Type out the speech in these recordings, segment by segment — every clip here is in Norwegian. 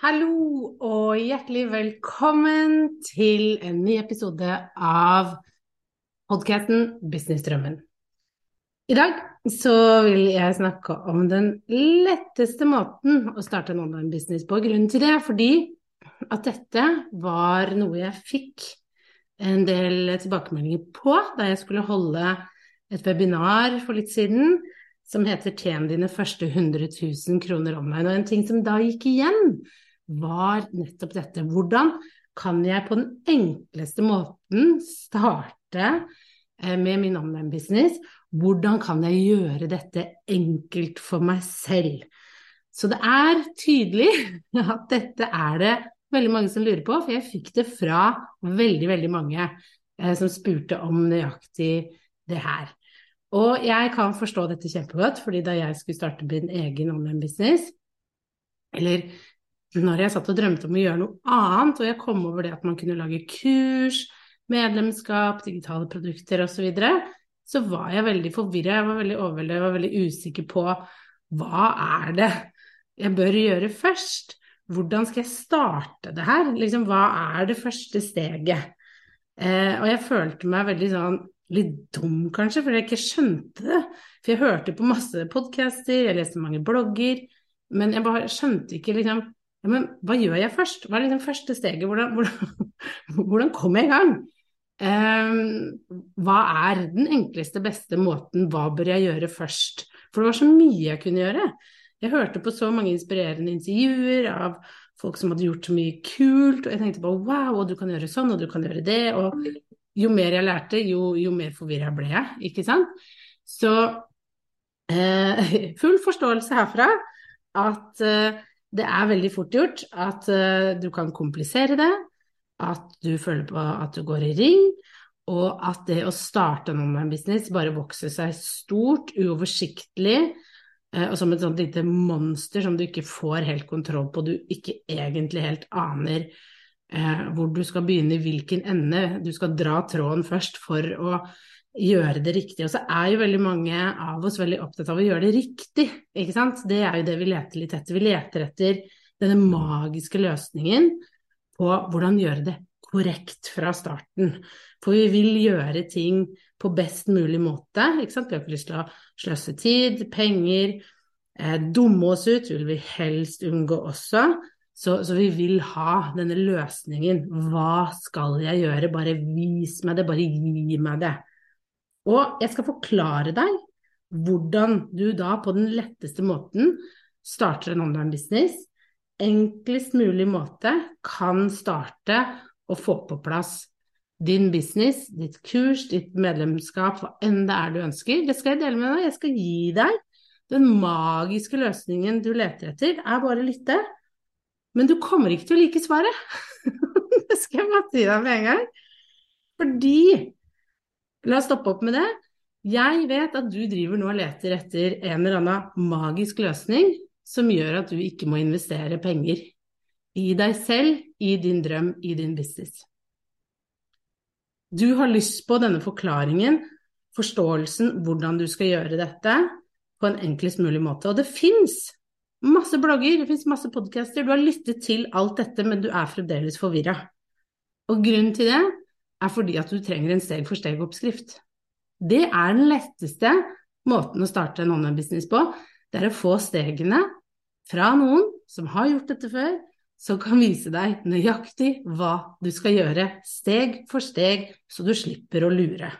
Hallo og hjertelig velkommen til en ny episode av podkasten Businessdrømmen. I dag så vil jeg snakke om den letteste måten å starte en online-business på. Grunnen til det er fordi at dette var noe jeg fikk en del tilbakemeldinger på da jeg skulle holde et webinar for litt siden som heter 'Tjen dine første 100 000 kroner online'. Og en ting som da gikk igjen, var nettopp dette. Hvordan kan jeg på den enkleste måten starte eh, med min online-business? Hvordan kan jeg gjøre dette enkelt for meg selv? Så det er tydelig at dette er det veldig mange som lurer på, for jeg fikk det fra veldig, veldig mange eh, som spurte om nøyaktig det her. Og jeg kan forstå dette kjempegodt, fordi da jeg skulle starte min egen online-business, eller når jeg satt og drømte om å gjøre noe annet, og jeg kom over det at man kunne lage kurs, medlemskap, digitale produkter osv., så, videre, så var jeg veldig forvirra, jeg var veldig overveldet, jeg var veldig usikker på hva er det jeg bør gjøre først? Hvordan skal jeg starte det her? Liksom, hva er det første steget? Eh, og jeg følte meg veldig sånn litt dum, kanskje, fordi jeg ikke skjønte det. For jeg hørte på masse podcaster, jeg leste mange blogger, men jeg bare skjønte ikke liksom ja, men hva gjør jeg først? Hva er liksom første steget? Hvordan, hvordan, hvordan kommer jeg i gang? Um, hva er den enkleste, beste måten? Hva bør jeg gjøre først? For det var så mye jeg kunne gjøre. Jeg hørte på så mange inspirerende intervjuer av folk som hadde gjort så mye kult, og jeg tenkte bare wow, og du kan gjøre sånn, og du kan gjøre det. Og jo mer jeg lærte, jo, jo mer forvirra ble jeg, ikke sant. Så eh, full forståelse herfra at eh, det er veldig fort gjort at uh, du kan komplisere det, at du føler på at du går i ring, og at det å starte en online-business bare vokser seg stort, uoversiktlig, uh, og som et sånt lite monster som du ikke får helt kontroll på, du ikke egentlig helt aner uh, hvor du skal begynne, hvilken ende. Du skal dra tråden først for å gjøre det riktig. Og så er jo veldig mange av oss veldig opptatt av å gjøre det riktig, ikke sant. Det er jo det vi leter litt etter. Vi leter etter denne magiske løsningen på hvordan gjøre det korrekt fra starten. For vi vil gjøre ting på best mulig måte, ikke sant. Vi har ikke lyst til å sløse tid, penger, eh, dumme oss ut vil vi helst unngå også. Så, så, vi vil ha denne løsningen. Hva skal jeg gjøre? Bare vis meg det, bare gi meg det. Og jeg skal forklare deg hvordan du da på den letteste måten starter en online-business. Enklest mulig måte kan starte og få på plass din business, ditt kurs, ditt medlemskap, hva enn det er du ønsker. Det skal jeg dele med deg. Jeg skal gi deg den magiske løsningen du leter etter, er bare lytte. Men du kommer ikke til å like svaret. det skal jeg bare si deg med en gang. Fordi La oss stoppe opp med det. Jeg vet at du driver nå og leter etter en eller annen magisk løsning som gjør at du ikke må investere penger i deg selv, i din drøm, i din business. Du har lyst på denne forklaringen, forståelsen, hvordan du skal gjøre dette på en enklest mulig måte. Og det fins masse blogger, det fins masse podcaster, du har lyttet til alt dette, men du er fremdeles forvirra. Og grunnen til det er fordi at du trenger en steg-for-steg-oppskrift. Det er den letteste måten å starte en online-business på. Det er å få stegene fra noen som har gjort dette før, som kan vise deg nøyaktig hva du skal gjøre, steg for steg, så du slipper å lure.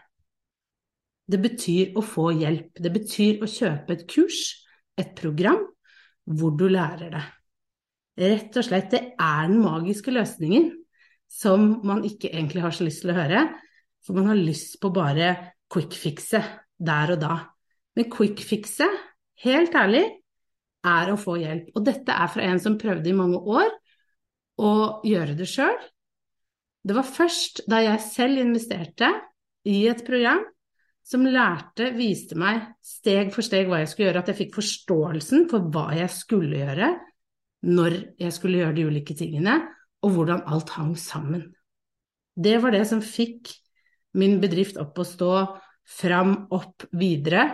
Det betyr å få hjelp. Det betyr å kjøpe et kurs, et program, hvor du lærer det. Rett og slett, det er den magiske løsningen som man ikke egentlig har så lyst til å høre, for man har lyst på bare quick fixe der og da. Men quick fixe, helt ærlig, er å få hjelp. Og dette er fra en som prøvde i mange år å gjøre det sjøl. Det var først da jeg selv investerte i et program som lærte, viste meg steg for steg hva jeg skulle gjøre, at jeg fikk forståelsen for hva jeg skulle gjøre når jeg skulle gjøre de ulike tingene, og hvordan alt hang sammen. Det var det som fikk min bedrift opp å stå, fram, opp, videre.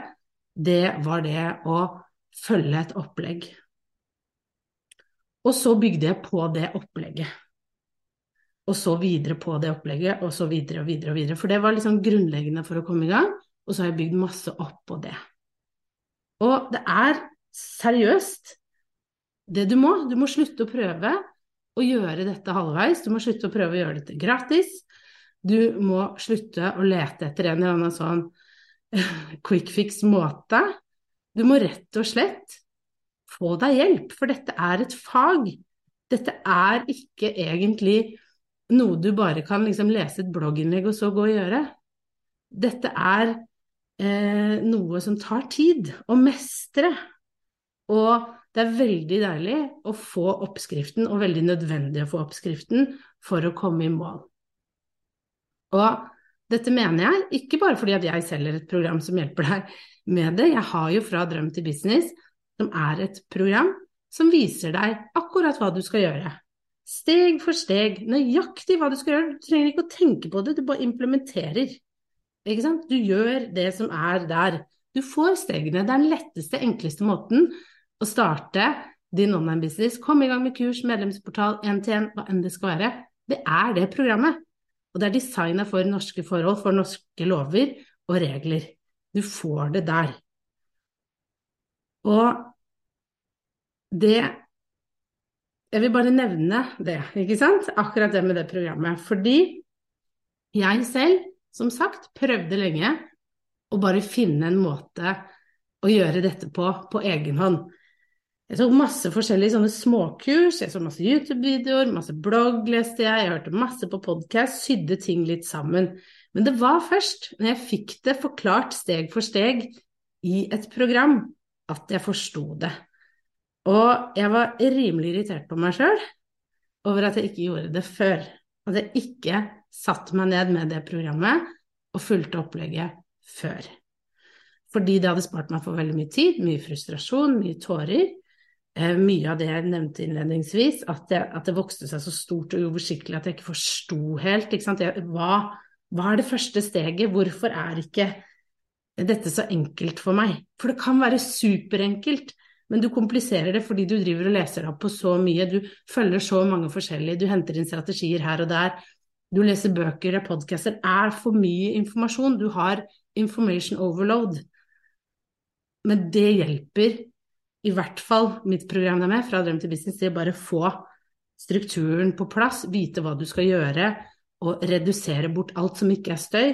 Det var det å følge et opplegg. Og så bygde jeg på det opplegget. Og så videre på det opplegget, og så videre og videre og videre. For det var liksom grunnleggende for å komme i gang, og så har jeg bygd masse oppå det. Og det er seriøst det du må. Du må slutte å prøve å gjøre dette halvveis. Du må slutte å prøve å gjøre dette gratis. Du må slutte å lete etter en eller annen sånn quick fix-måte. Du må rett og slett få deg hjelp, for dette er et fag. Dette er ikke egentlig noe du bare kan liksom lese et blogginnlegg og så gå og gjøre. Dette er eh, noe som tar tid å mestre. Og det er veldig deilig å få oppskriften, og veldig nødvendig å få oppskriften for å komme i mål. Og dette mener jeg, ikke bare fordi at jeg selger et program som hjelper deg med det, jeg har jo Fra drøm til business som er et program som viser deg akkurat hva du skal gjøre. Steg for steg, nøyaktig hva du skal gjøre. Du trenger ikke å tenke på det, du bare implementerer. Ikke sant? Du gjør det som er der. Du får stegene. Det er den letteste, enkleste måten å starte din online-business. Kom i gang med kurs, medlemsportal, én-til-én, hva enn det skal være. Det er det programmet. Og det er designa for norske forhold, for norske lover og regler. Du får det der. Og det Jeg vil bare nevne det, ikke sant? Akkurat det med det programmet. Fordi jeg selv, som sagt, prøvde lenge å bare finne en måte å gjøre dette på på egen hånd. Jeg tok masse forskjellige sånne småkurs, jeg så masse YouTube-videoer, masse blogg leste jeg, jeg hørte masse på podkast, sydde ting litt sammen. Men det var først når jeg fikk det forklart steg for steg i et program, at jeg forsto det. Og jeg var rimelig irritert på meg sjøl over at jeg ikke gjorde det før. At jeg ikke satte meg ned med det programmet og fulgte opplegget før. Fordi det hadde spart meg for veldig mye tid, mye frustrasjon, mye tårer. Eh, mye av det jeg nevnte innledningsvis, at det, at det vokste seg så stort og uoversiktlig at jeg ikke forsto helt. Ikke jeg, hva, hva er det første steget? Hvorfor er ikke dette så enkelt for meg. For det kan være superenkelt, men du kompliserer det fordi du driver og leser opp på så mye. Du følger så mange forskjellige, du henter inn strategier her og der. Du leser bøker, er podcaster. Er for mye informasjon. Du har information overload. Men det hjelper i hvert fall mitt program der med, fra drøm til business, det å bare få strukturen på plass, vite hva du skal gjøre, og redusere bort alt som ikke er støy,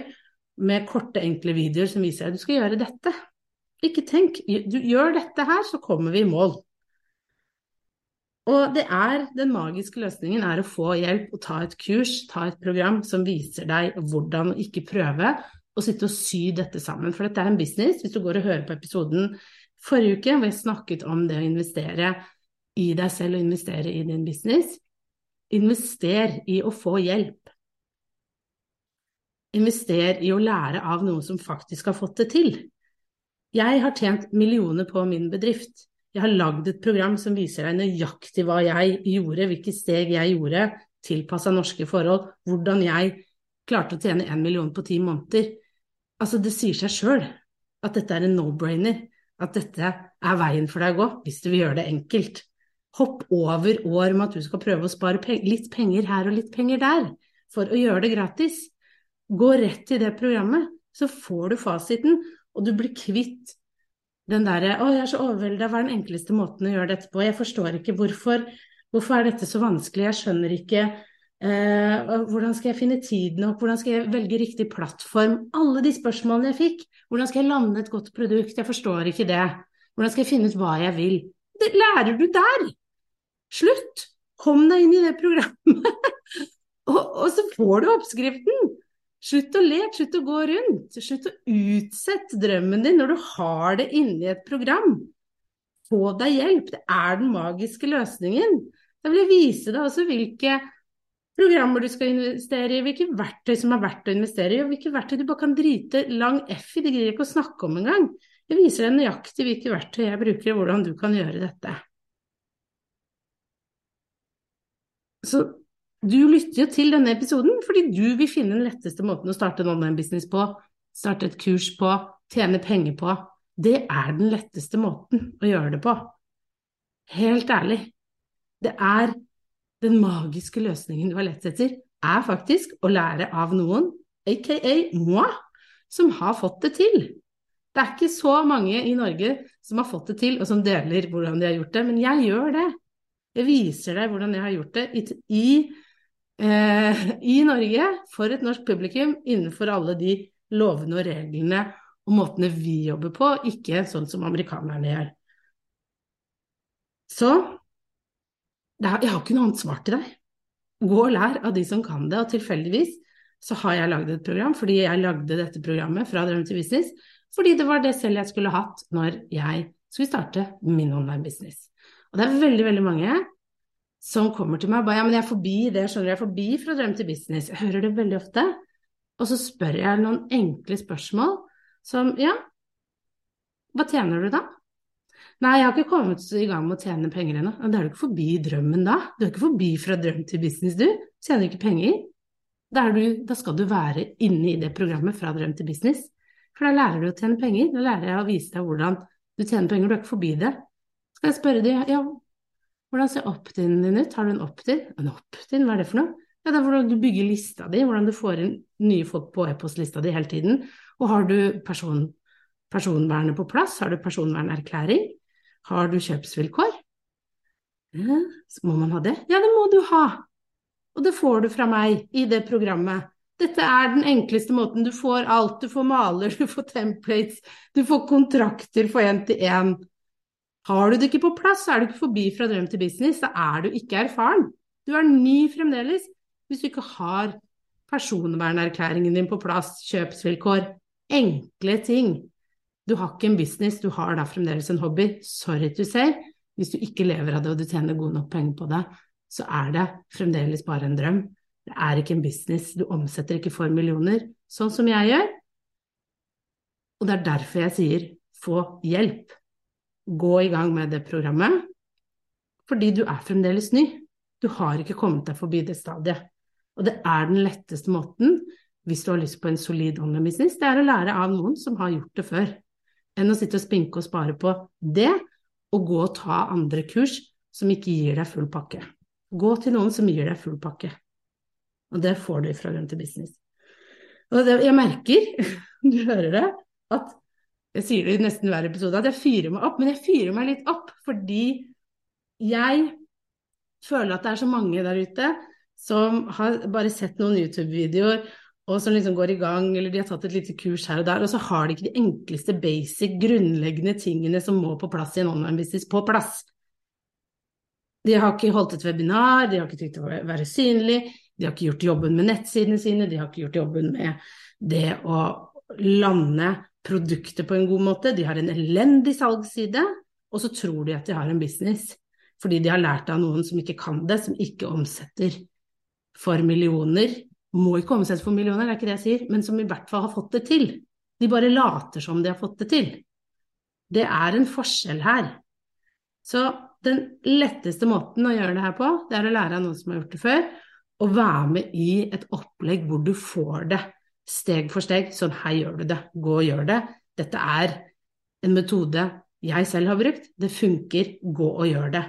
med korte, enkle videoer som viser at du skal gjøre dette. Ikke tenk, du gjør dette her, så kommer vi i mål. Og det er den magiske løsningen er å få hjelp og ta et kurs, ta et program som viser deg hvordan å ikke prøve å sitte og sy dette sammen. For dette er en business. Hvis du går og hører på episoden forrige uke hvor jeg snakket om det å investere i deg selv og investere i din business, invester i å få hjelp. Invester i å lære av noen som faktisk har fått det til. Jeg har tjent millioner på min bedrift. Jeg har lagd et program som viser deg nøyaktig hva jeg gjorde, hvilke steg jeg gjorde, tilpassa norske forhold, hvordan jeg klarte å tjene én million på ti måneder. Altså, det sier seg sjøl at dette er en no-brainer, at dette er veien for deg å gå, hvis du vil gjøre det enkelt. Hopp over år med at du skal prøve å spare litt penger her og litt penger der, for å gjøre det gratis. Gå rett til det programmet, så får du fasiten, og du blir kvitt den derre 'Å, jeg er så overvelda, hva er den enkleste måten å gjøre dette på?' Jeg forstår ikke hvorfor Hvorfor er dette så vanskelig? Jeg skjønner ikke. Eh, hvordan skal jeg finne tid nok? Hvordan skal jeg velge riktig plattform? Alle de spørsmålene jeg fikk. Hvordan skal jeg lande et godt produkt? Jeg forstår ikke det. Hvordan skal jeg finne ut hva jeg vil? Det lærer du der! Slutt! Kom deg inn i det programmet, og, og, så får du oppskriften. Slutt å leke, slutt å gå rundt. Slutt å utsette drømmen din når du har det inni et program. Få deg hjelp, det er den magiske løsningen. Da vil jeg vise deg også hvilke programmer du skal investere i, hvilke verktøy som er verdt å investere i, og hvilke verktøy du bare kan drite lang F i. Det greier jeg ikke å snakke om engang. Jeg viser deg nøyaktig hvilke verktøy jeg bruker, og hvordan du kan gjøre dette. Så du lytter jo til denne episoden fordi du vil finne den letteste måten å starte en online-business på, starte et kurs på, tjene penger på. Det er den letteste måten å gjøre det på. Helt ærlig. Det er den magiske løsningen du har lett etter, er faktisk å lære av noen, aka moi, som har fått det til. Det er ikke så mange i Norge som har fått det til, og som deler hvordan de har gjort det, men jeg gjør det. Jeg viser deg hvordan jeg har gjort det i, eh, i Norge for et norsk publikum innenfor alle de lovene og reglene og måtene vi jobber på, ikke sånn som amerikanerne gjør. Så er, jeg har ikke noe annet svar til deg. Gå og lær av de som kan det, og tilfeldigvis så har jeg lagd et program fordi jeg lagde dette programmet fra drøm til business, fordi det var det selv jeg skulle hatt når jeg skulle starte min online business. Og det er veldig, veldig mange som kommer til meg og bare ja, men jeg er forbi det, skjønner du, jeg er forbi fra drøm til business. Jeg hører det veldig ofte. Og så spør jeg noen enkle spørsmål som ja, hva tjener du da? Nei, jeg har ikke kommet i gang med å tjene penger ennå. Da er du ikke forbi drømmen da. Du er ikke forbi fra drøm til business, du. Tjener ikke penger. Da, du, da skal du være inne i det programmet fra drøm til business. For da lærer du å tjene penger. Da lærer jeg å vise deg hvordan du tjener penger. Du er ikke forbi det. Skal jeg spørre deg, ja, hvordan ser opt-in din ut? Har du en opt-in? En opt-in, hva er det for noe? Ja, det er hvordan du bygger lista di, hvordan du får inn nye folk på e-postlista di hele tiden. Og har du person, personvernet på plass? Har du personvernerklæring? Har du kjøpsvilkår? Ja, må man ha det? Ja, det må du ha. Og det får du fra meg i det programmet. Dette er den enkleste måten. Du får alt. Du får maler, du får templates, du får kontrakter for én til én. Har du det ikke på plass, så er du ikke forbi fra drøm til business. Da er du ikke erfaren. Du er ny fremdeles hvis du ikke har personvernerklæringen din på plass, kjøpsvilkår, enkle ting. Du har ikke en business, du har da fremdeles en hobby. Sorry to say. Hvis du ikke lever av det og du tjener gode nok penger på det, så er det fremdeles bare en drøm. Det er ikke en business, du omsetter ikke for millioner, sånn som jeg gjør. Og det er derfor jeg sier få hjelp. Gå i gang med det programmet, fordi du er fremdeles ny. Du har ikke kommet deg forbi det stadiet. Og det er den letteste måten, hvis du har lyst på en solid online business, det er å lære av noen som har gjort det før, enn å sitte og spinke og spare på det, og gå og ta andre kurs som ikke gir deg full pakke. Gå til noen som gir deg full pakke. Og det får du fra Grønn til business. Og det, jeg merker, du hører det, at jeg sier det i nesten hver episode, at jeg fyrer meg opp. Men jeg fyrer meg litt opp fordi jeg føler at det er så mange der ute som har bare sett noen YouTube-videoer og som liksom går i gang, eller de har tatt et lite kurs her og der, og så har de ikke de enkleste, basic, grunnleggende tingene som må på plass i en online business, på plass. De har ikke holdt et webinar, de har ikke tenkt å være synlig, de har ikke gjort jobben med nettsidene sine, de har ikke gjort jobben med det å lande produkter på en god måte. De har en elendig salgsside, og så tror de at de har en business. Fordi de har lært av noen som ikke kan det, som ikke omsetter for millioner. Må ikke omsettes for millioner, det er ikke det jeg sier, men som i hvert fall har fått det til. De bare later som de har fått det til. Det er en forskjell her. Så den letteste måten å gjøre det her på, det er å lære av noen som har gjort det før, å være med i et opplegg hvor du får det steg for steg. Sånn, her gjør du det, gå og gjør det. Dette er en metode jeg selv har brukt. Det funker, gå og gjør det.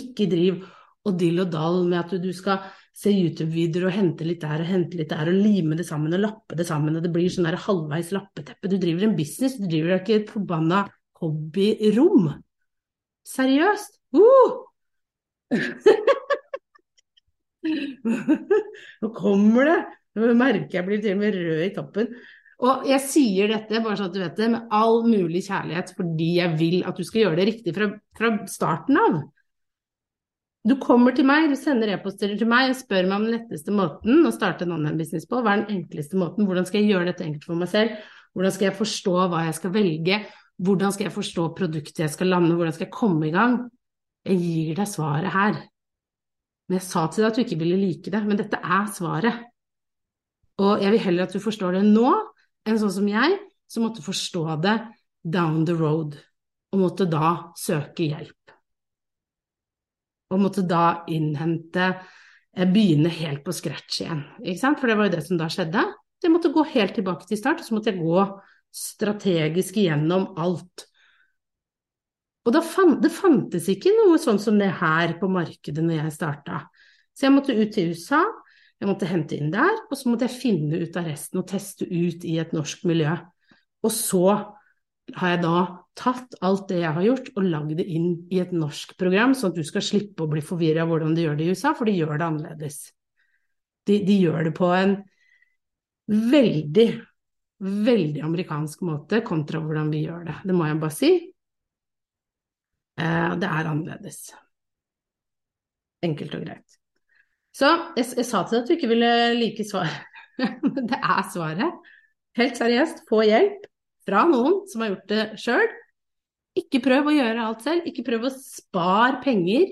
Ikke driv og dill og dall med at du skal se YouTube-videoer og hente litt der og hente litt der og lime det sammen og lappe det sammen, og det blir sånn halvveis lappeteppe. Du driver en business, du driver ikke et forbanna hobbyrom. Seriøst! Uh! Nå kommer det! Nå merker jeg blir til og med rød i toppen. Og jeg sier dette bare sånn at du vet det, med all mulig kjærlighet fordi jeg vil at du skal gjøre det riktig fra, fra starten av. Du kommer til meg, du sender e-poster til meg og spør meg om den letteste måten å starte en online-business på. Hva er den enkleste måten? Hvordan skal jeg gjøre dette enkelt for meg selv? Hvordan skal jeg forstå hva jeg skal velge? Hvordan skal jeg forstå produktet jeg skal lande? Hvordan skal jeg komme i gang? Jeg gir deg svaret her. Men jeg sa til deg at du ikke ville like det, men dette er svaret. Og jeg vil heller at du forstår det nå, enn sånn som jeg, som måtte forstå det down the road, og måtte da søke hjelp. Og måtte da innhente eh, Begynne helt på scratch igjen? For det var jo det som da skjedde. Jeg måtte gå helt tilbake til start, og så måtte jeg gå strategisk igjennom alt. Og fant, det fantes ikke noe sånn som det her på markedet når jeg starta. Så jeg måtte ut til USA, jeg måtte hente inn der, og så måtte jeg finne ut av resten og teste ut i et norsk miljø. Og så har jeg da tatt alt det jeg har gjort og lagd det inn i et norsk program, sånn at du skal slippe å bli forvirra hvordan de gjør det i USA, for de gjør det annerledes. De, de gjør det på en veldig, veldig amerikansk måte kontra hvordan vi gjør det. Det må jeg bare si. Eh, det er annerledes. Enkelt og greit. Så jeg, jeg sa til deg at du ikke ville like svaret, men det er svaret. Helt seriøst, få hjelp fra noen som har gjort det sjøl. Ikke prøv å gjøre alt selv, ikke prøv å spare penger,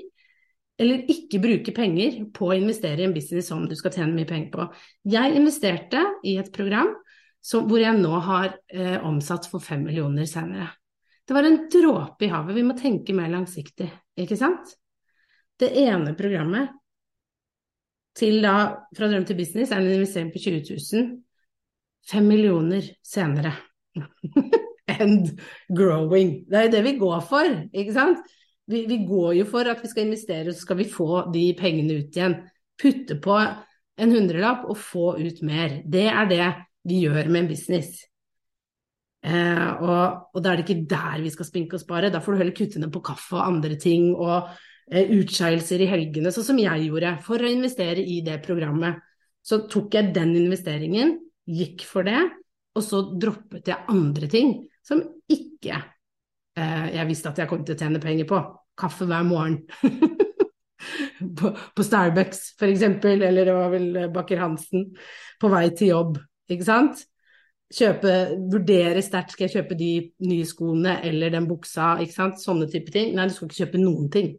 eller ikke bruke penger på å investere i en business som du skal tjene mye penger på. Jeg investerte i et program som, hvor jeg nå har eh, omsatt for fem millioner senere. Det var en dråpe i havet, vi må tenke mer langsiktig, ikke sant? Det ene programmet til da fra drøm til business er en investering på 20 000. Fem millioner senere. And growing. Det er jo det vi går for, ikke sant? Vi, vi, går jo for at vi skal investere, så skal vi få de pengene ut igjen. Putte på en hundrelapp og få ut mer. Det er det vi gjør med en business. Eh, og, og da er det ikke der vi skal spinke og spare, da får du heller kutte ned på kaffe og andre ting. og Eh, utskeielser i helgene, sånn som jeg gjorde, for å investere i det programmet. Så tok jeg den investeringen, gikk for det, og så droppet jeg andre ting som ikke eh, jeg visste at jeg kom til å tjene penger på. Kaffe hver morgen. på, på, Starbucks, for eksempel, eller det var vel Baker Hansen, på vei til jobb, ikke sant. Kjøpe, vurdere sterkt, skal jeg kjøpe de nye skoene eller den buksa, ikke sant. Sånne type ting. Nei, du skal ikke kjøpe noen ting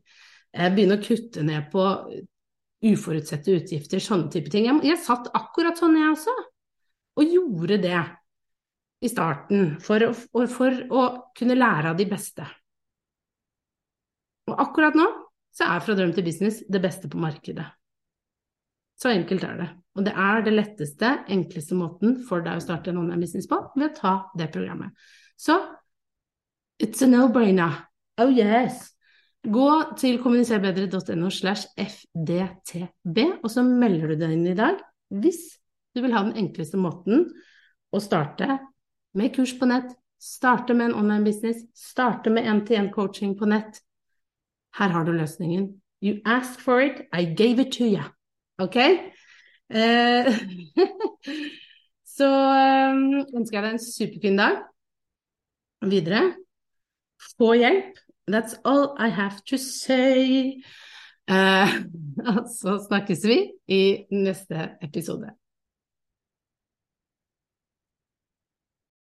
begynne å kutte ned på uforutsette utgifter, sånne type ting. Jeg, jeg satt akkurat sånn, jeg også, og gjorde det i starten for å, for å kunne lære av de beste. Og akkurat nå så er Fra drøm til business det beste på markedet. Så enkelt er det. Og det er det letteste, enkleste måten for deg å starte en online business på, ved å ta det programmet. Så it's a no-brainer. Oh yes! Gå til kommuniserbedre.no slash fdtb, og så melder du deg inn i dag hvis du vil ha den enkleste måten å starte med kurs på nett, starte med en online business, starte med NTN-coaching på nett. Her har du løsningen. You asked for it, I gave it to you. Ok? Eh, så um, ønsker jeg deg en superfin dag videre. Få hjelp That's all I have to say. Uh, så snakkes vi i neste episode.